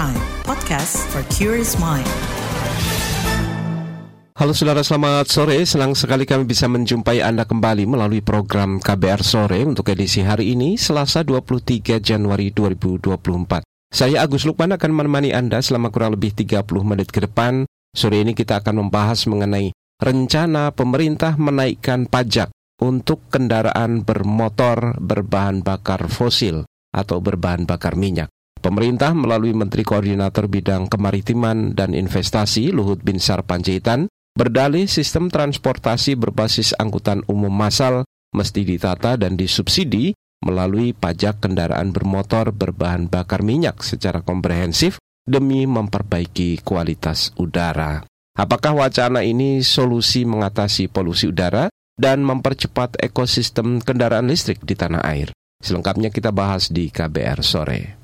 Prime, podcast for curious mind. Halo saudara, selamat sore. Senang sekali kami bisa menjumpai Anda kembali melalui program KBR Sore untuk edisi hari ini, Selasa 23 Januari 2024. Saya Agus Lukman akan menemani Anda selama kurang lebih 30 menit ke depan. Sore ini kita akan membahas mengenai rencana pemerintah menaikkan pajak untuk kendaraan bermotor berbahan bakar fosil atau berbahan bakar minyak. Pemerintah melalui Menteri Koordinator Bidang Kemaritiman dan Investasi Luhut Binsar Panjaitan berdalih sistem transportasi berbasis angkutan umum massal mesti ditata dan disubsidi melalui pajak kendaraan bermotor berbahan bakar minyak secara komprehensif demi memperbaiki kualitas udara. Apakah wacana ini solusi mengatasi polusi udara dan mempercepat ekosistem kendaraan listrik di tanah air? Selengkapnya kita bahas di KBR sore.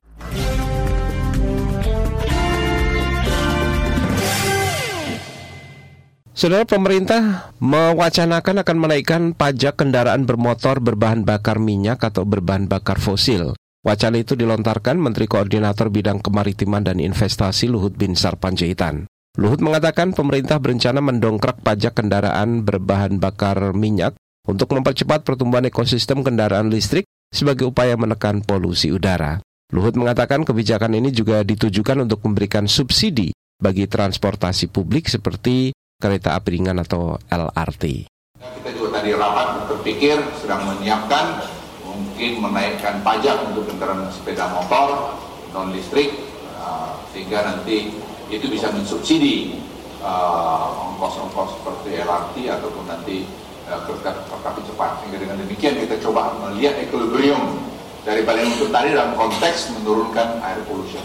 Saudara pemerintah mewacanakan akan menaikkan pajak kendaraan bermotor berbahan bakar minyak atau berbahan bakar fosil. Wacana itu dilontarkan Menteri Koordinator Bidang Kemaritiman dan Investasi Luhut Binsar Panjaitan. Luhut mengatakan pemerintah berencana mendongkrak pajak kendaraan berbahan bakar minyak untuk mempercepat pertumbuhan ekosistem kendaraan listrik sebagai upaya menekan polusi udara. Luhut mengatakan kebijakan ini juga ditujukan untuk memberikan subsidi bagi transportasi publik seperti kereta api ringan atau LRT. Kita juga tadi rapat berpikir sedang menyiapkan mungkin menaikkan pajak untuk kendaraan sepeda motor non listrik uh, sehingga nanti itu bisa mensubsidi uh, ongkos-ongkos seperti LRT ataupun nanti uh, kereta api cepat sehingga dengan demikian kita coba melihat equilibrium dari paling untuk tadi dalam konteks menurunkan air pollution.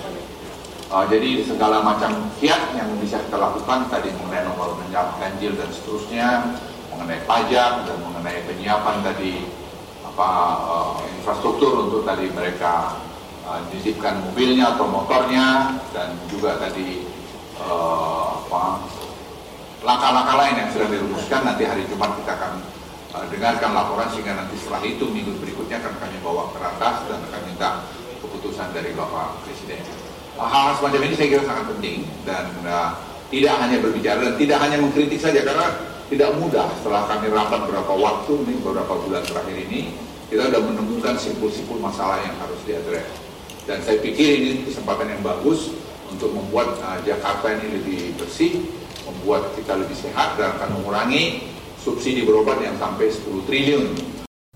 Uh, jadi segala macam kiat yang bisa kita lakukan tadi mengenai nomor ganjil dan seterusnya, mengenai pajak dan mengenai penyiapan tadi apa uh, infrastruktur untuk tadi mereka uh, dititipkan mobilnya atau motornya dan juga tadi uh, apa langkah-langkah lain yang sudah dirumuskan. Nanti hari Jumat kita akan uh, dengarkan laporan sehingga nanti setelah itu minggu berikutnya akan kami bawa ke atas dan akan minta keputusan dari Bapak Presiden hal-hal semacam ini saya kira sangat penting dan uh, tidak hanya berbicara dan tidak hanya mengkritik saja karena tidak mudah setelah kami rapat beberapa waktu nih beberapa bulan terakhir ini kita sudah menemukan simpul-simpul masalah yang harus diadres. Dan saya pikir ini kesempatan yang bagus untuk membuat uh, Jakarta ini lebih bersih membuat kita lebih sehat dan akan mengurangi subsidi berobat yang sampai 10 triliun.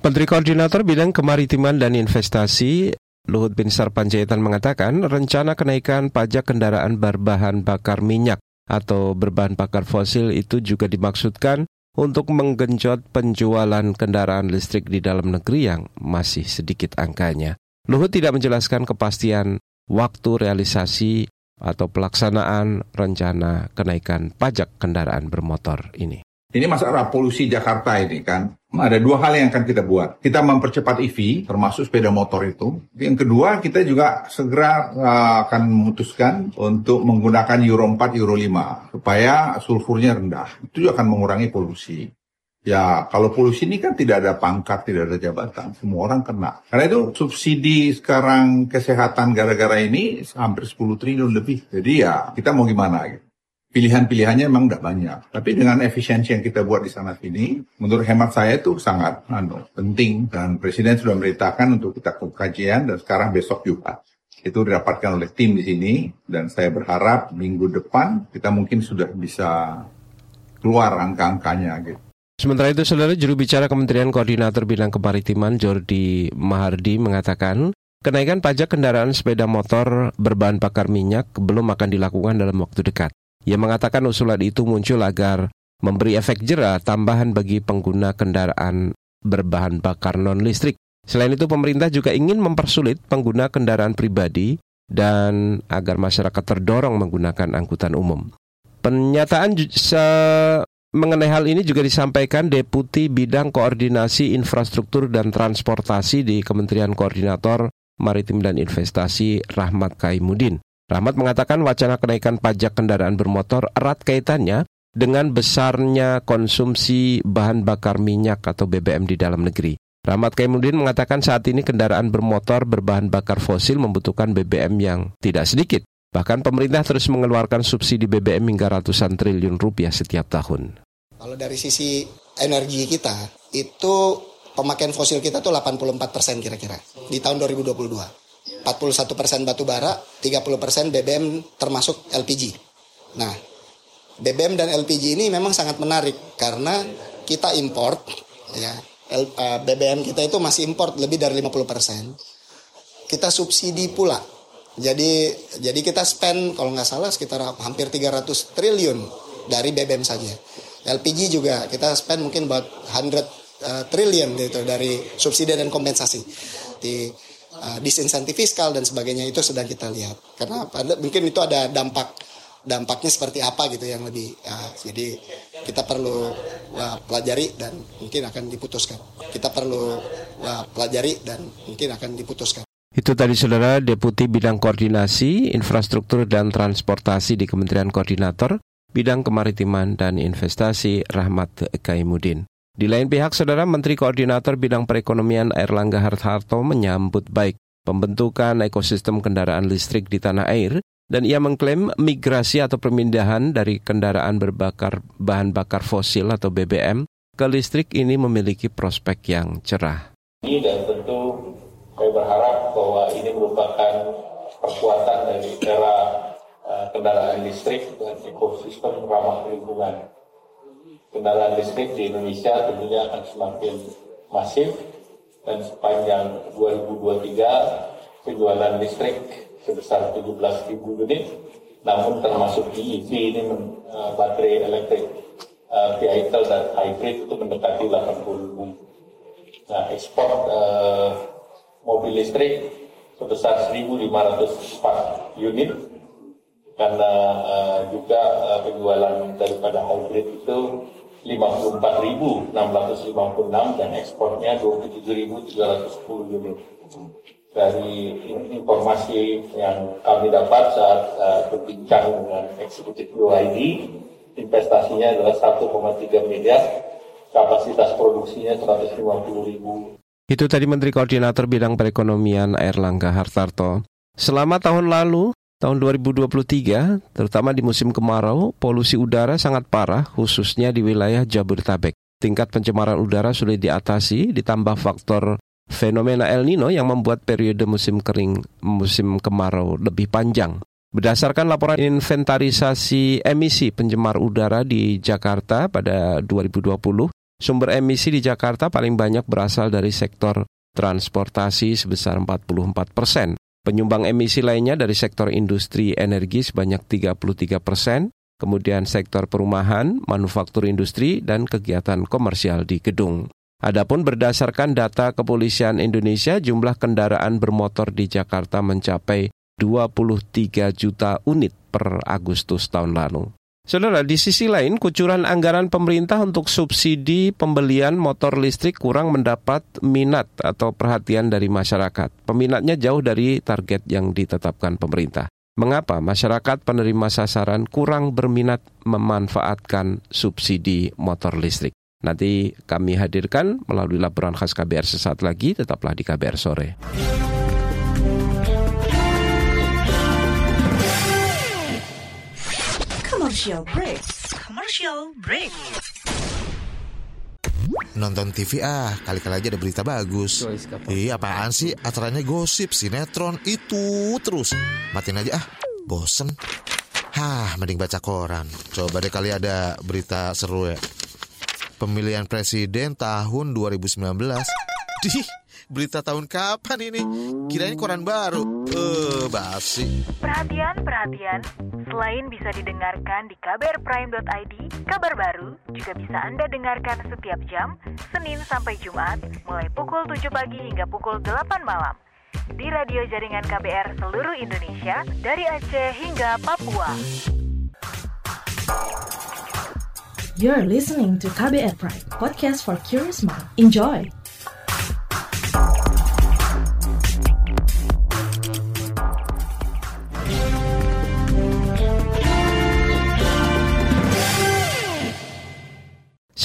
Menteri Koordinator Bidang Kemaritiman dan Investasi Luhut Binsar Panjaitan mengatakan rencana kenaikan pajak kendaraan berbahan bakar minyak atau berbahan bakar fosil itu juga dimaksudkan untuk menggenjot penjualan kendaraan listrik di dalam negeri yang masih sedikit angkanya. Luhut tidak menjelaskan kepastian waktu realisasi atau pelaksanaan rencana kenaikan pajak kendaraan bermotor ini. Ini masalah polusi Jakarta ini kan. Ada dua hal yang akan kita buat. Kita mempercepat EV, termasuk sepeda motor itu. Yang kedua, kita juga segera uh, akan memutuskan untuk menggunakan Euro 4, Euro 5. Supaya sulfurnya rendah. Itu juga akan mengurangi polusi. Ya, kalau polusi ini kan tidak ada pangkat, tidak ada jabatan. Semua orang kena. Karena itu subsidi sekarang kesehatan gara-gara ini hampir 10 triliun lebih. Jadi ya, kita mau gimana gitu pilihan-pilihannya memang tidak banyak. Tapi dengan efisiensi yang kita buat di sana sini, menurut hemat saya itu sangat anu, penting. Dan Presiden sudah merintahkan untuk kita kajian dan sekarang besok juga. Itu didapatkan oleh tim di sini dan saya berharap minggu depan kita mungkin sudah bisa keluar angka-angkanya gitu. Sementara itu, saudara juru bicara Kementerian Koordinator Bidang Kemaritiman Jordi Mahardi mengatakan, kenaikan pajak kendaraan sepeda motor berbahan bakar minyak belum akan dilakukan dalam waktu dekat. Ia mengatakan usulan itu muncul agar memberi efek jerah tambahan bagi pengguna kendaraan berbahan bakar non-listrik. Selain itu, pemerintah juga ingin mempersulit pengguna kendaraan pribadi dan agar masyarakat terdorong menggunakan angkutan umum. Pernyataan mengenai hal ini juga disampaikan Deputi Bidang Koordinasi Infrastruktur dan Transportasi di Kementerian Koordinator Maritim dan Investasi Rahmat Kaimudin. Rahmat mengatakan wacana kenaikan pajak kendaraan bermotor erat kaitannya dengan besarnya konsumsi bahan bakar minyak atau BBM di dalam negeri. Rahmat Kaimudin mengatakan saat ini kendaraan bermotor berbahan bakar fosil membutuhkan BBM yang tidak sedikit. Bahkan pemerintah terus mengeluarkan subsidi BBM hingga ratusan triliun rupiah setiap tahun. Kalau dari sisi energi kita, itu pemakaian fosil kita tuh 84 persen kira-kira di tahun 2022. 41 persen batu bara, 30 persen BBM termasuk LPG. Nah, BBM dan LPG ini memang sangat menarik karena kita import, ya BBM kita itu masih import lebih dari 50 persen. Kita subsidi pula. Jadi jadi kita spend kalau nggak salah sekitar hampir 300 triliun dari BBM saja. LPG juga kita spend mungkin about 100 uh, triliun gitu dari subsidi dan kompensasi di uh, disinsentif fiskal dan sebagainya itu sedang kita lihat. Karena pada, mungkin itu ada dampak dampaknya seperti apa gitu yang lebih uh, jadi kita perlu uh, pelajari dan mungkin akan diputuskan. Kita perlu uh, pelajari dan mungkin akan diputuskan. Itu tadi saudara Deputi Bidang Koordinasi, Infrastruktur dan Transportasi di Kementerian Koordinator Bidang Kemaritiman dan Investasi Rahmat Kaimudin. Di lain pihak, Saudara Menteri Koordinator Bidang Perekonomian Erlangga Hartarto menyambut baik pembentukan ekosistem kendaraan listrik di tanah air dan ia mengklaim migrasi atau pemindahan dari kendaraan berbakar bahan bakar fosil atau BBM ke listrik ini memiliki prospek yang cerah. Dan tentu saya berharap bahwa ini merupakan perkuatan dari era Eh, kendaraan listrik dan ekosistem ramah lingkungan. Kendaraan listrik di Indonesia tentunya akan semakin masif dan sepanjang 2023 penjualan listrik sebesar 17.000 unit, namun termasuk EV ini uh, baterai elektrik uh, vehicle dan hybrid itu mendekati 80.000. Nah, ekspor uh, mobil listrik sebesar 1.504 unit karena uh, juga uh, penjualan daripada hybrid itu 54.656 dan ekspornya 27.310 unit. Dari informasi yang kami dapat saat uh, berbincang dengan eksekutif UID, investasinya adalah 1,3 miliar, kapasitas produksinya 150 ribu. Itu tadi Menteri Koordinator Bidang Perekonomian Erlangga Hartarto. Selama tahun lalu, Tahun 2023, terutama di musim kemarau, polusi udara sangat parah khususnya di wilayah Jabodetabek. Tingkat pencemaran udara sulit diatasi ditambah faktor fenomena El Nino yang membuat periode musim kering musim kemarau lebih panjang. Berdasarkan laporan inventarisasi emisi pencemar udara di Jakarta pada 2020, sumber emisi di Jakarta paling banyak berasal dari sektor transportasi sebesar 44 persen. Penyumbang emisi lainnya dari sektor industri energi sebanyak 33 persen, kemudian sektor perumahan, manufaktur industri, dan kegiatan komersial di gedung. Adapun berdasarkan data Kepolisian Indonesia, jumlah kendaraan bermotor di Jakarta mencapai 23 juta unit per Agustus tahun lalu. Saudara, di sisi lain, kucuran anggaran pemerintah untuk subsidi pembelian motor listrik kurang mendapat minat atau perhatian dari masyarakat. Peminatnya jauh dari target yang ditetapkan pemerintah. Mengapa masyarakat penerima sasaran kurang berminat memanfaatkan subsidi motor listrik? Nanti kami hadirkan melalui laporan khas KBR sesaat lagi, tetaplah di KBR sore. Commercial break. Commercial break. Nonton TV ah, kali-kali aja ada berita bagus. Iya, apaan sih? Acaranya gosip, sinetron, itu terus. Matiin aja ah, bosen. Hah, mending baca koran. Coba deh kali ada berita seru ya. Pemilihan presiden tahun 2019. Dih, berita tahun kapan ini? Kirain koran baru. Eh, uh, basi. Perhatian, perhatian. Selain bisa didengarkan di kbrprime.id, kabar baru juga bisa Anda dengarkan setiap jam, Senin sampai Jumat, mulai pukul 7 pagi hingga pukul 8 malam. Di radio jaringan KBR seluruh Indonesia, dari Aceh hingga Papua. You're listening to KBR Prime, podcast for curious mind. Enjoy!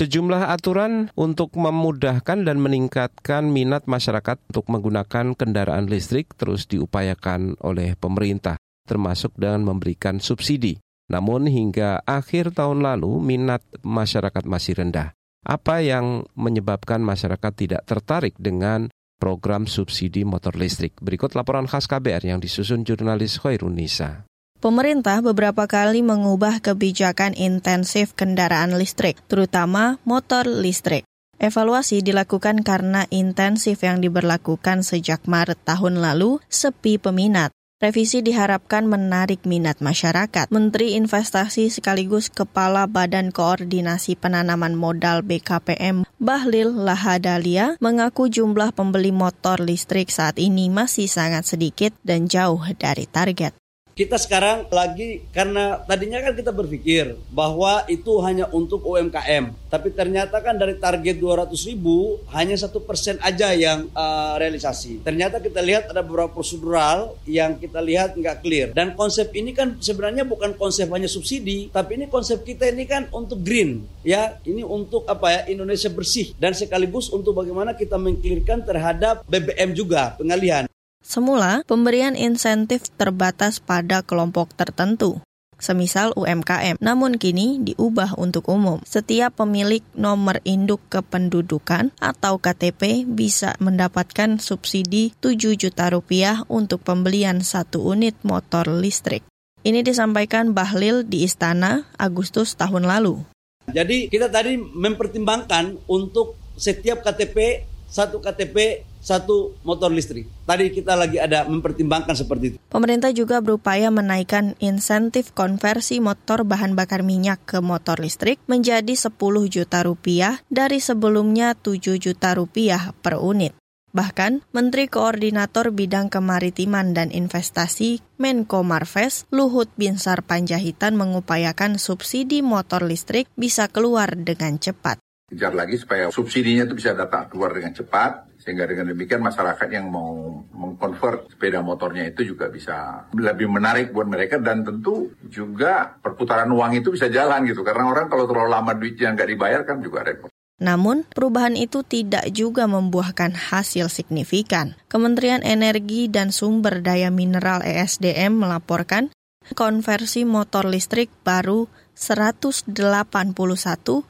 Sejumlah aturan untuk memudahkan dan meningkatkan minat masyarakat untuk menggunakan kendaraan listrik terus diupayakan oleh pemerintah. termasuk dengan memberikan subsidi. Namun hingga akhir tahun lalu minat masyarakat masih rendah. Apa yang menyebabkan masyarakat tidak tertarik dengan program subsidi motor listrik? Berikut laporan khas KBR yang disusun jurnalis Khairunisa. Pemerintah beberapa kali mengubah kebijakan intensif kendaraan listrik, terutama motor listrik. Evaluasi dilakukan karena intensif yang diberlakukan sejak Maret tahun lalu sepi peminat. Revisi diharapkan menarik minat masyarakat. Menteri Investasi sekaligus Kepala Badan Koordinasi Penanaman Modal BKPM Bahlil Lahadalia mengaku jumlah pembeli motor listrik saat ini masih sangat sedikit dan jauh dari target kita sekarang lagi karena tadinya kan kita berpikir bahwa itu hanya untuk UMKM, tapi ternyata kan dari target 200 ribu hanya satu persen aja yang uh, realisasi. Ternyata kita lihat ada beberapa prosedural yang kita lihat nggak clear. Dan konsep ini kan sebenarnya bukan konsep hanya subsidi, tapi ini konsep kita ini kan untuk green, ya. Ini untuk apa ya Indonesia bersih dan sekaligus untuk bagaimana kita mengklirkan terhadap BBM juga pengalihan. Semula, pemberian insentif terbatas pada kelompok tertentu, semisal UMKM. Namun kini diubah untuk umum. Setiap pemilik nomor induk kependudukan atau KTP bisa mendapatkan subsidi 7 juta rupiah untuk pembelian satu unit motor listrik. Ini disampaikan Bahlil di Istana Agustus tahun lalu. Jadi kita tadi mempertimbangkan untuk setiap KTP, satu KTP satu motor listrik. Tadi kita lagi ada mempertimbangkan seperti itu. Pemerintah juga berupaya menaikkan insentif konversi motor bahan bakar minyak ke motor listrik menjadi 10 juta rupiah dari sebelumnya 7 juta rupiah per unit. Bahkan, Menteri Koordinator Bidang Kemaritiman dan Investasi Menko Marves Luhut Binsar Panjaitan mengupayakan subsidi motor listrik bisa keluar dengan cepat. Kejar lagi supaya subsidinya itu bisa datang keluar dengan cepat sehingga dengan demikian masyarakat yang mau mengkonvert sepeda motornya itu juga bisa lebih menarik buat mereka dan tentu juga perputaran uang itu bisa jalan gitu. Karena orang kalau terlalu lama duitnya nggak dibayar kan juga repot. Namun, perubahan itu tidak juga membuahkan hasil signifikan. Kementerian Energi dan Sumber Daya Mineral ESDM melaporkan konversi motor listrik baru 181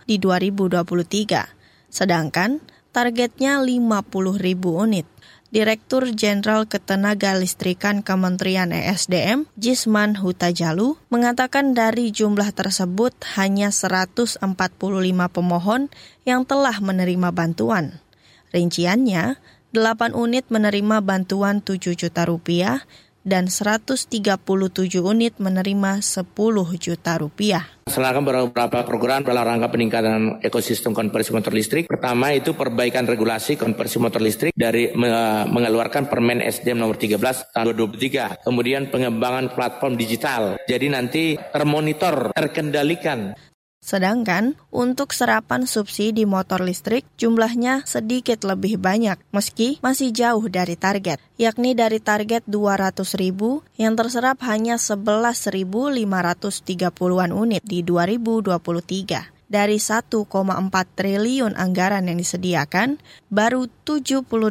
di 2023. Sedangkan targetnya 50 ribu unit. Direktur Jenderal Ketenaga Listrikan Kementerian ESDM, Jisman Hutajalu, mengatakan dari jumlah tersebut hanya 145 pemohon yang telah menerima bantuan. Rinciannya, 8 unit menerima bantuan 7 juta rupiah, dan 137 unit menerima 10 juta rupiah. Melaksanakan beberapa program dalam rangka peningkatan ekosistem konversi motor listrik. Pertama itu perbaikan regulasi konversi motor listrik dari mengeluarkan Permen SDM nomor 13 tahun 2023. Kemudian pengembangan platform digital. Jadi nanti termonitor, terkendalikan Sedangkan untuk serapan subsidi motor listrik jumlahnya sedikit lebih banyak meski masih jauh dari target, yakni dari target 200 ribu yang terserap hanya 11.530-an unit di 2023. Dari 1,4 triliun anggaran yang disediakan, baru 78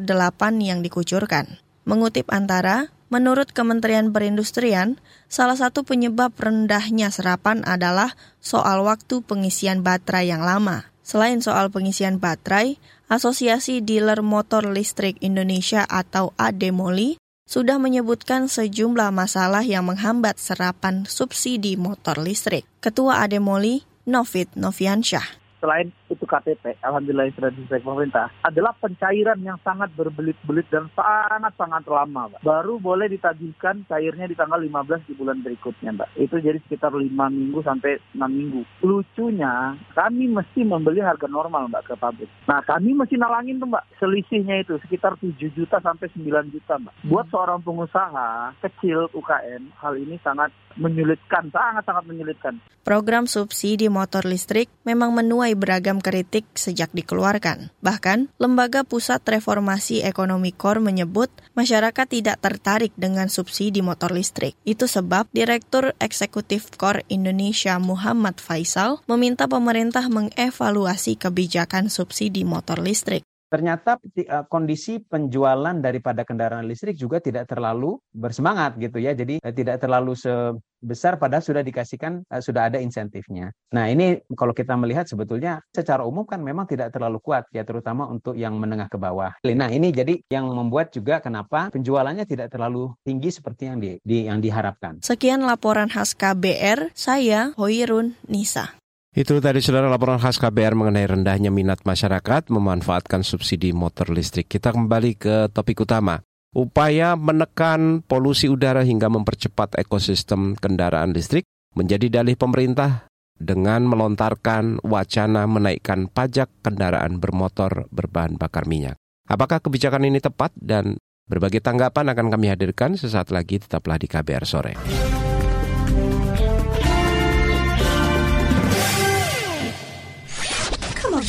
yang dikucurkan. Mengutip antara, Menurut Kementerian Perindustrian, salah satu penyebab rendahnya serapan adalah soal waktu pengisian baterai yang lama. Selain soal pengisian baterai, Asosiasi Dealer Motor Listrik Indonesia atau ADEMOLI sudah menyebutkan sejumlah masalah yang menghambat serapan subsidi motor listrik. Ketua ADEMOLI, Novit Noviansyah selain itu KTP, alhamdulillah yang sudah diselesaikan pemerintah, adalah pencairan yang sangat berbelit-belit dan sangat-sangat lama, Mbak. Baru boleh ditagihkan cairnya di tanggal 15 di bulan berikutnya, Mbak. Itu jadi sekitar 5 minggu sampai 6 minggu. Lucunya, kami mesti membeli harga normal, Mbak, ke pabrik. Nah, kami mesti nalangin tuh, Mbak, selisihnya itu sekitar 7 juta sampai 9 juta, Mbak. Buat seorang pengusaha kecil UKM, hal ini sangat menyulitkan, sangat-sangat menyulitkan. Program subsidi motor listrik memang menuai beragam kritik sejak dikeluarkan. Bahkan, Lembaga Pusat Reformasi Ekonomi KOR menyebut masyarakat tidak tertarik dengan subsidi motor listrik. Itu sebab Direktur Eksekutif KOR Indonesia Muhammad Faisal meminta pemerintah mengevaluasi kebijakan subsidi motor listrik. Ternyata uh, kondisi penjualan daripada kendaraan listrik juga tidak terlalu bersemangat gitu ya. Jadi uh, tidak terlalu sebesar pada sudah dikasihkan uh, sudah ada insentifnya. Nah, ini kalau kita melihat sebetulnya secara umum kan memang tidak terlalu kuat ya terutama untuk yang menengah ke bawah. Nah, ini jadi yang membuat juga kenapa penjualannya tidak terlalu tinggi seperti yang di, di yang diharapkan. Sekian laporan khas KBR, saya Hoirun Nisa. Itu tadi saudara laporan khas KBR mengenai rendahnya minat masyarakat memanfaatkan subsidi motor listrik. Kita kembali ke topik utama. Upaya menekan polusi udara hingga mempercepat ekosistem kendaraan listrik menjadi dalih pemerintah dengan melontarkan wacana menaikkan pajak kendaraan bermotor berbahan bakar minyak. Apakah kebijakan ini tepat dan berbagai tanggapan akan kami hadirkan sesaat lagi tetaplah di KBR sore.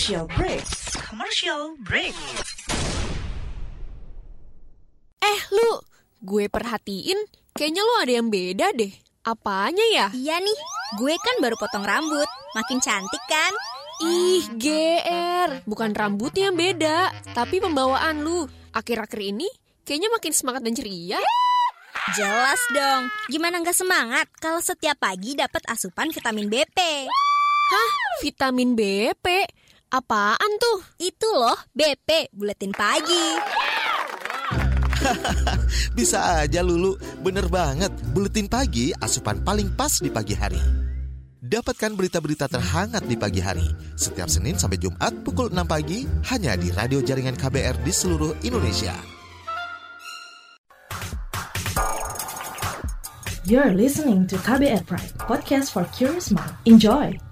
Commercial break. Commercial break. Eh, lu, gue perhatiin kayaknya lu ada yang beda deh. Apanya ya? Iya nih, gue kan baru potong rambut. Makin cantik kan? Ih, GR. Bukan rambutnya yang beda, tapi pembawaan lu. Akhir-akhir ini kayaknya makin semangat dan ceria. Jelas dong. Gimana nggak semangat kalau setiap pagi dapat asupan vitamin BP? Hah? Vitamin BP? Apaan tuh? Itu loh, BP, buletin pagi. Bisa aja Lulu, bener banget. Buletin pagi asupan paling pas di pagi hari. Dapatkan berita-berita terhangat di pagi hari. Setiap Senin sampai Jumat pukul 6 pagi, hanya di radio jaringan KBR di seluruh Indonesia. You're listening to KBR Pride, podcast for curious mind. Enjoy!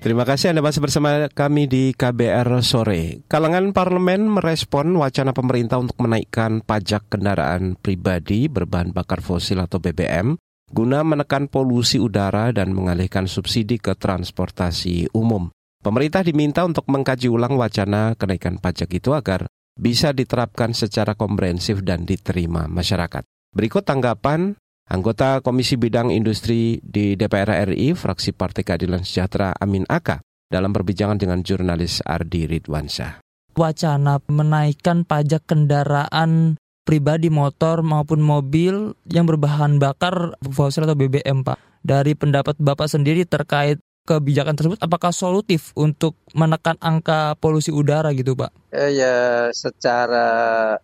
Terima kasih Anda masih bersama kami di KBR Sore. Kalangan parlemen merespon wacana pemerintah untuk menaikkan pajak kendaraan pribadi berbahan bakar fosil atau BBM guna menekan polusi udara dan mengalihkan subsidi ke transportasi umum. Pemerintah diminta untuk mengkaji ulang wacana kenaikan pajak itu agar bisa diterapkan secara komprehensif dan diterima masyarakat. Berikut tanggapan Anggota Komisi Bidang Industri di DPR RI, fraksi Partai Keadilan Sejahtera Amin Aka, dalam perbincangan dengan jurnalis Ardi Ridwansyah. Wacana menaikkan pajak kendaraan pribadi motor maupun mobil yang berbahan bakar fosil atau BBM, Pak. Dari pendapat Bapak sendiri terkait kebijakan tersebut apakah solutif untuk menekan angka polusi udara gitu, Pak? Eh, ya, secara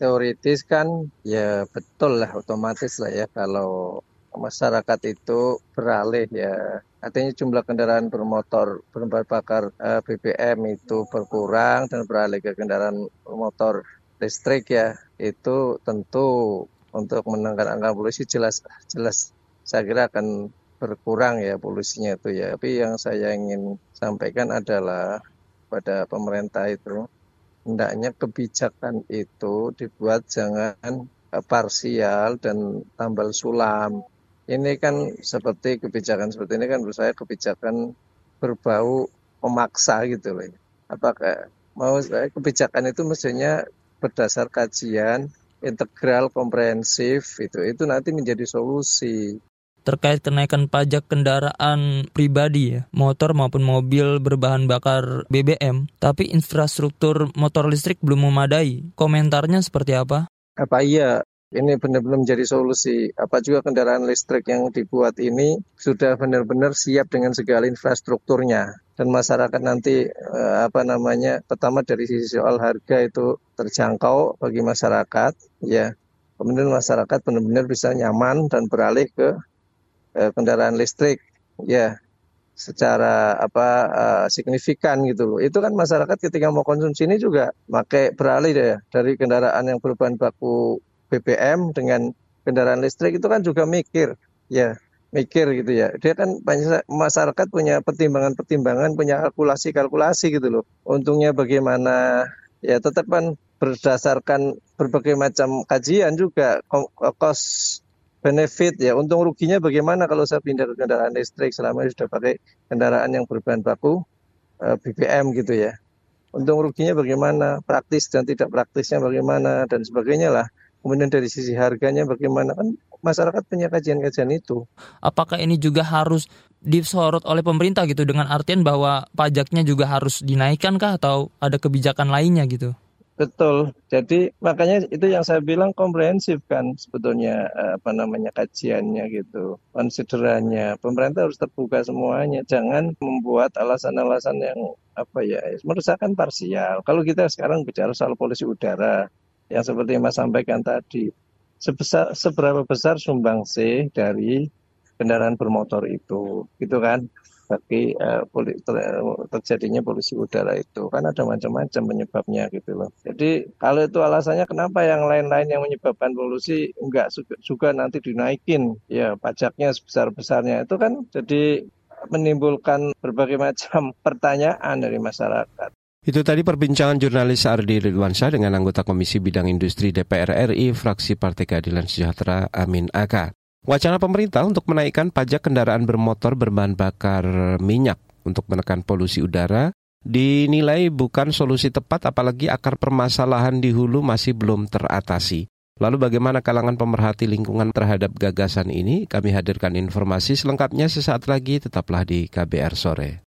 teoritis kan ya betul lah otomatis lah ya kalau masyarakat itu beralih ya. Artinya jumlah kendaraan bermotor berbahan bakar eh, BBM itu berkurang dan beralih ke kendaraan motor listrik ya itu tentu untuk menangkan angka polusi jelas jelas saya kira akan berkurang ya polusinya itu ya. Tapi yang saya ingin sampaikan adalah pada pemerintah itu hendaknya kebijakan itu dibuat jangan eh, parsial dan tambal sulam. Ini kan seperti kebijakan seperti ini kan menurut saya kebijakan berbau memaksa gitu loh. Apakah mau saya kebijakan itu mestinya berdasar kajian integral komprehensif itu itu nanti menjadi solusi terkait kenaikan pajak kendaraan pribadi ya, motor maupun mobil berbahan bakar BBM, tapi infrastruktur motor listrik belum memadai. Komentarnya seperti apa? Apa iya ini benar-benar menjadi solusi. Apa juga kendaraan listrik yang dibuat ini sudah benar-benar siap dengan segala infrastrukturnya dan masyarakat nanti eh, apa namanya pertama dari sisi soal harga itu terjangkau bagi masyarakat ya. Kemudian masyarakat benar-benar bisa nyaman dan beralih ke kendaraan listrik ya secara apa uh, signifikan gitu loh. Itu kan masyarakat ketika mau konsumsi ini juga pakai beralih deh dari kendaraan yang berbahan baku BBM dengan kendaraan listrik itu kan juga mikir ya mikir gitu ya. Dia kan banyak masyarakat punya pertimbangan-pertimbangan, punya kalkulasi-kalkulasi gitu loh. Untungnya bagaimana ya tetap kan berdasarkan berbagai macam kajian juga cost benefit ya untung ruginya bagaimana kalau saya pindah ke kendaraan listrik selama ini sudah pakai kendaraan yang berbahan baku eh, BBM gitu ya untung ruginya bagaimana praktis dan tidak praktisnya bagaimana dan sebagainya lah Kemudian dari sisi harganya bagaimana kan masyarakat punya kajian-kajian itu. Apakah ini juga harus disorot oleh pemerintah gitu dengan artian bahwa pajaknya juga harus dinaikkan kah atau ada kebijakan lainnya gitu? Betul. Jadi makanya itu yang saya bilang komprehensif kan sebetulnya eh, apa namanya kajiannya gitu, konsiderannya. Pemerintah harus terbuka semuanya, jangan membuat alasan-alasan yang apa ya merusakan parsial. Kalau kita sekarang bicara soal polusi udara yang seperti Mas sampaikan tadi, sebesar seberapa besar sumbangsih dari kendaraan bermotor itu, gitu kan? Bagi uh, terjadinya polusi udara itu kan ada macam-macam penyebabnya gitu loh. Jadi kalau itu alasannya kenapa yang lain-lain yang menyebabkan polusi enggak juga, juga nanti dinaikin ya pajaknya sebesar-besarnya itu kan jadi menimbulkan berbagai macam pertanyaan dari masyarakat. Itu tadi perbincangan jurnalis Ardi Ridwansyah dengan anggota Komisi Bidang Industri DPR RI, fraksi Partai Keadilan Sejahtera Amin Aka. Wacana pemerintah untuk menaikkan pajak kendaraan bermotor berbahan bakar minyak untuk menekan polusi udara dinilai bukan solusi tepat apalagi akar permasalahan di hulu masih belum teratasi. Lalu bagaimana kalangan pemerhati lingkungan terhadap gagasan ini? Kami hadirkan informasi selengkapnya sesaat lagi, tetaplah di KBR Sore.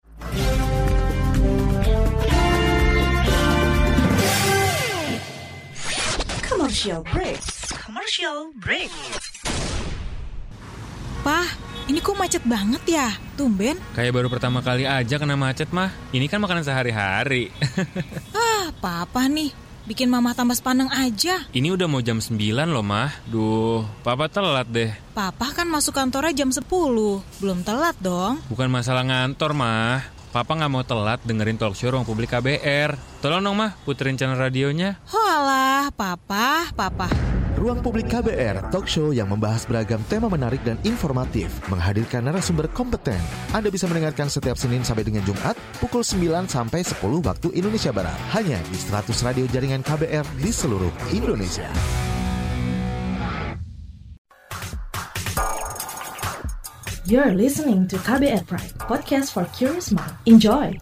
Commercial break. Commercial break. Ini kok macet banget ya? Tumben. Kayak baru pertama kali aja kena macet mah. Ini kan makanan sehari-hari. ah, papa nih. Bikin mama tambah sepaneng aja. Ini udah mau jam 9 loh, Mah. Duh, papa telat deh. Papa kan masuk kantornya jam 10. Belum telat dong. Bukan masalah ngantor, Mah. Papa nggak mau telat dengerin talk show ruang publik KBR. Tolong dong, Mah, puterin channel radionya. Hoalah, papa, papa. Ruang Publik KBR, talk show yang membahas beragam tema menarik dan informatif, menghadirkan narasumber kompeten. Anda bisa mendengarkan setiap Senin sampai dengan Jumat, pukul 9 sampai 10 waktu Indonesia Barat. Hanya di 100 radio jaringan KBR di seluruh Indonesia. You're listening to KBR Pride, podcast for curious mind. Enjoy!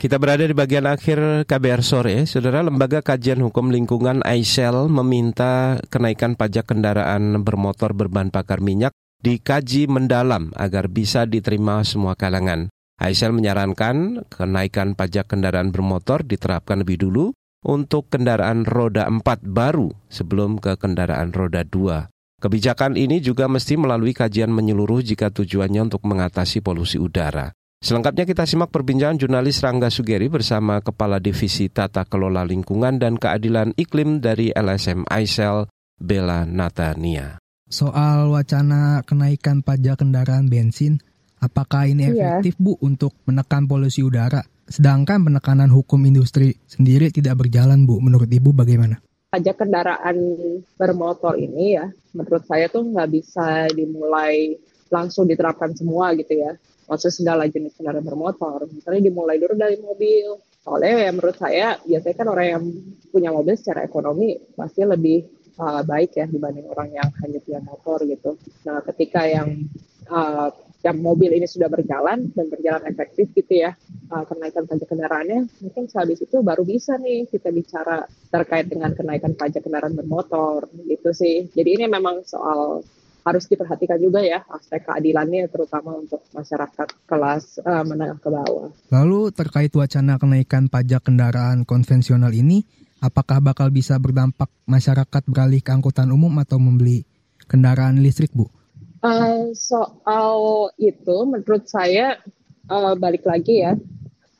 Kita berada di bagian akhir KBR sore. Saudara Lembaga Kajian Hukum Lingkungan AISEL meminta kenaikan pajak kendaraan bermotor berbahan bakar minyak dikaji mendalam agar bisa diterima semua kalangan. AISEL menyarankan kenaikan pajak kendaraan bermotor diterapkan lebih dulu untuk kendaraan roda 4 baru sebelum ke kendaraan roda 2. Kebijakan ini juga mesti melalui kajian menyeluruh jika tujuannya untuk mengatasi polusi udara. Selengkapnya kita simak perbincangan jurnalis Rangga Sugeri bersama Kepala Divisi Tata Kelola Lingkungan dan Keadilan Iklim dari LSM Aisel, Bella Natania. Soal wacana kenaikan pajak kendaraan bensin, apakah ini iya. efektif iya. Bu untuk menekan polusi udara? Sedangkan penekanan hukum industri sendiri tidak berjalan Bu, menurut Ibu bagaimana? Pajak kendaraan bermotor ini ya, menurut saya tuh nggak bisa dimulai langsung diterapkan semua gitu ya maksudnya segala jenis kendaraan bermotor. Misalnya dimulai dulu dari mobil. Soalnya ya menurut saya biasanya kan orang yang punya mobil secara ekonomi pasti lebih uh, baik ya dibanding orang yang hanya punya motor gitu. Nah ketika yang uh, yang mobil ini sudah berjalan dan berjalan efektif gitu ya uh, kenaikan pajak kendaraannya mungkin sehabis itu baru bisa nih kita bicara terkait dengan kenaikan pajak kendaraan bermotor gitu sih jadi ini memang soal harus diperhatikan juga ya aspek keadilannya terutama untuk masyarakat kelas uh, menengah ke bawah. Lalu terkait wacana kenaikan pajak kendaraan konvensional ini, apakah bakal bisa berdampak masyarakat beralih ke angkutan umum atau membeli kendaraan listrik, Bu? Uh, soal itu menurut saya uh, balik lagi ya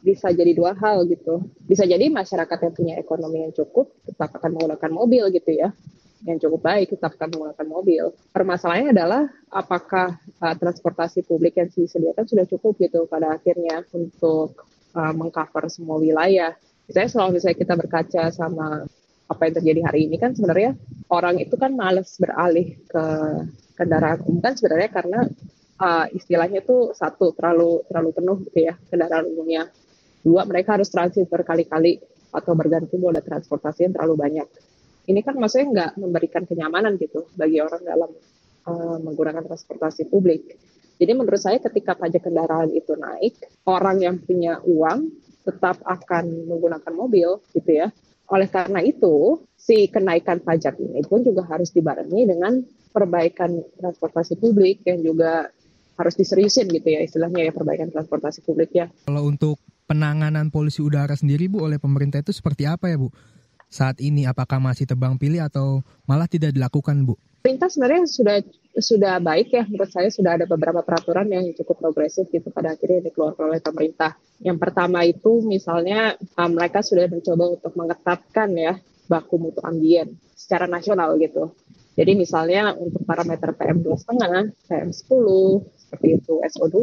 bisa jadi dua hal gitu. Bisa jadi masyarakat yang punya ekonomi yang cukup tetap akan menggunakan mobil gitu ya yang cukup baik kita akan menggunakan mobil. Permasalahannya adalah apakah uh, transportasi publik yang disediakan sudah cukup gitu pada akhirnya untuk uh, mengcover semua wilayah. Misalnya selalu misalnya kita berkaca sama apa yang terjadi hari ini kan sebenarnya orang itu kan males beralih ke kendaraan umum kan sebenarnya karena uh, istilahnya itu satu terlalu terlalu penuh gitu ya kendaraan umumnya. Dua mereka harus transit berkali-kali atau berganti moda transportasi yang terlalu banyak ini kan maksudnya nggak memberikan kenyamanan gitu bagi orang dalam uh, menggunakan transportasi publik. Jadi menurut saya ketika pajak kendaraan itu naik, orang yang punya uang tetap akan menggunakan mobil gitu ya. Oleh karena itu, si kenaikan pajak ini pun juga harus dibarengi dengan perbaikan transportasi publik yang juga harus diseriusin gitu ya istilahnya ya perbaikan transportasi publik ya. Kalau untuk penanganan polusi udara sendiri Bu oleh pemerintah itu seperti apa ya Bu? Saat ini apakah masih tebang pilih atau malah tidak dilakukan Bu? Pemerintah sebenarnya sudah sudah baik ya menurut saya sudah ada beberapa peraturan yang cukup progresif gitu pada akhirnya dikeluarkan oleh pemerintah. Yang pertama itu misalnya uh, mereka sudah mencoba untuk mengetatkan ya baku mutu ambien secara nasional gitu. Jadi misalnya untuk parameter PM2,5, PM10, seperti itu SO2,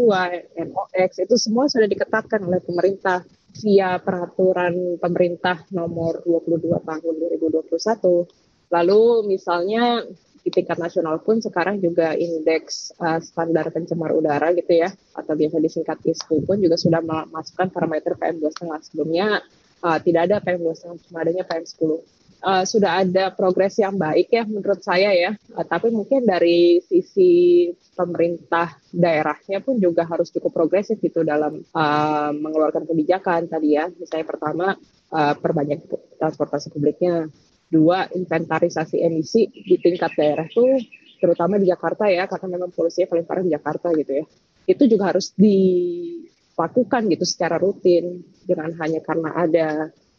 NOx, itu semua sudah diketatkan oleh pemerintah via peraturan pemerintah nomor 22 tahun 2021. Lalu misalnya di tingkat nasional pun sekarang juga indeks uh, standar pencemar udara gitu ya, atau biasa disingkat ISPU pun juga sudah memasukkan parameter PM2,5. Sebelumnya uh, tidak ada PM2,5, cuma adanya PM10 uh, sudah ada progres yang baik ya menurut saya ya. Uh, tapi mungkin dari sisi pemerintah daerahnya pun juga harus cukup progresif gitu dalam uh, mengeluarkan kebijakan tadi ya. Misalnya pertama uh, perbanyak transportasi publiknya, dua inventarisasi emisi di tingkat daerah tuh terutama di Jakarta ya karena memang polusinya paling parah di Jakarta gitu ya. Itu juga harus dilakukan gitu secara rutin dengan hanya karena ada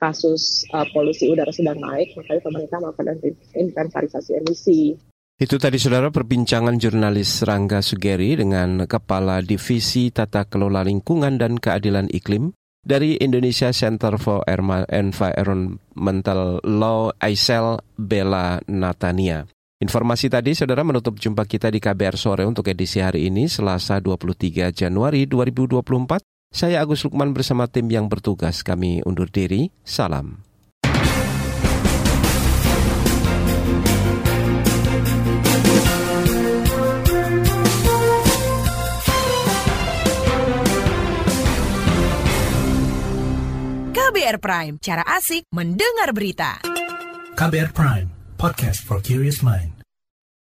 kasus uh, polusi udara sedang naik, makanya pemerintah melakukan inventarisasi emisi. Itu tadi saudara perbincangan jurnalis Rangga Sugeri dengan Kepala Divisi Tata Kelola Lingkungan dan Keadilan Iklim dari Indonesia Center for Environmental Law ICEL Bella Natania. Informasi tadi saudara menutup jumpa kita di KBR sore untuk edisi hari ini Selasa 23 Januari 2024. Saya Agus Lukman bersama tim yang bertugas kami undur diri. Salam. KBR Prime, cara asik mendengar berita. KBR Prime, podcast for curious mind.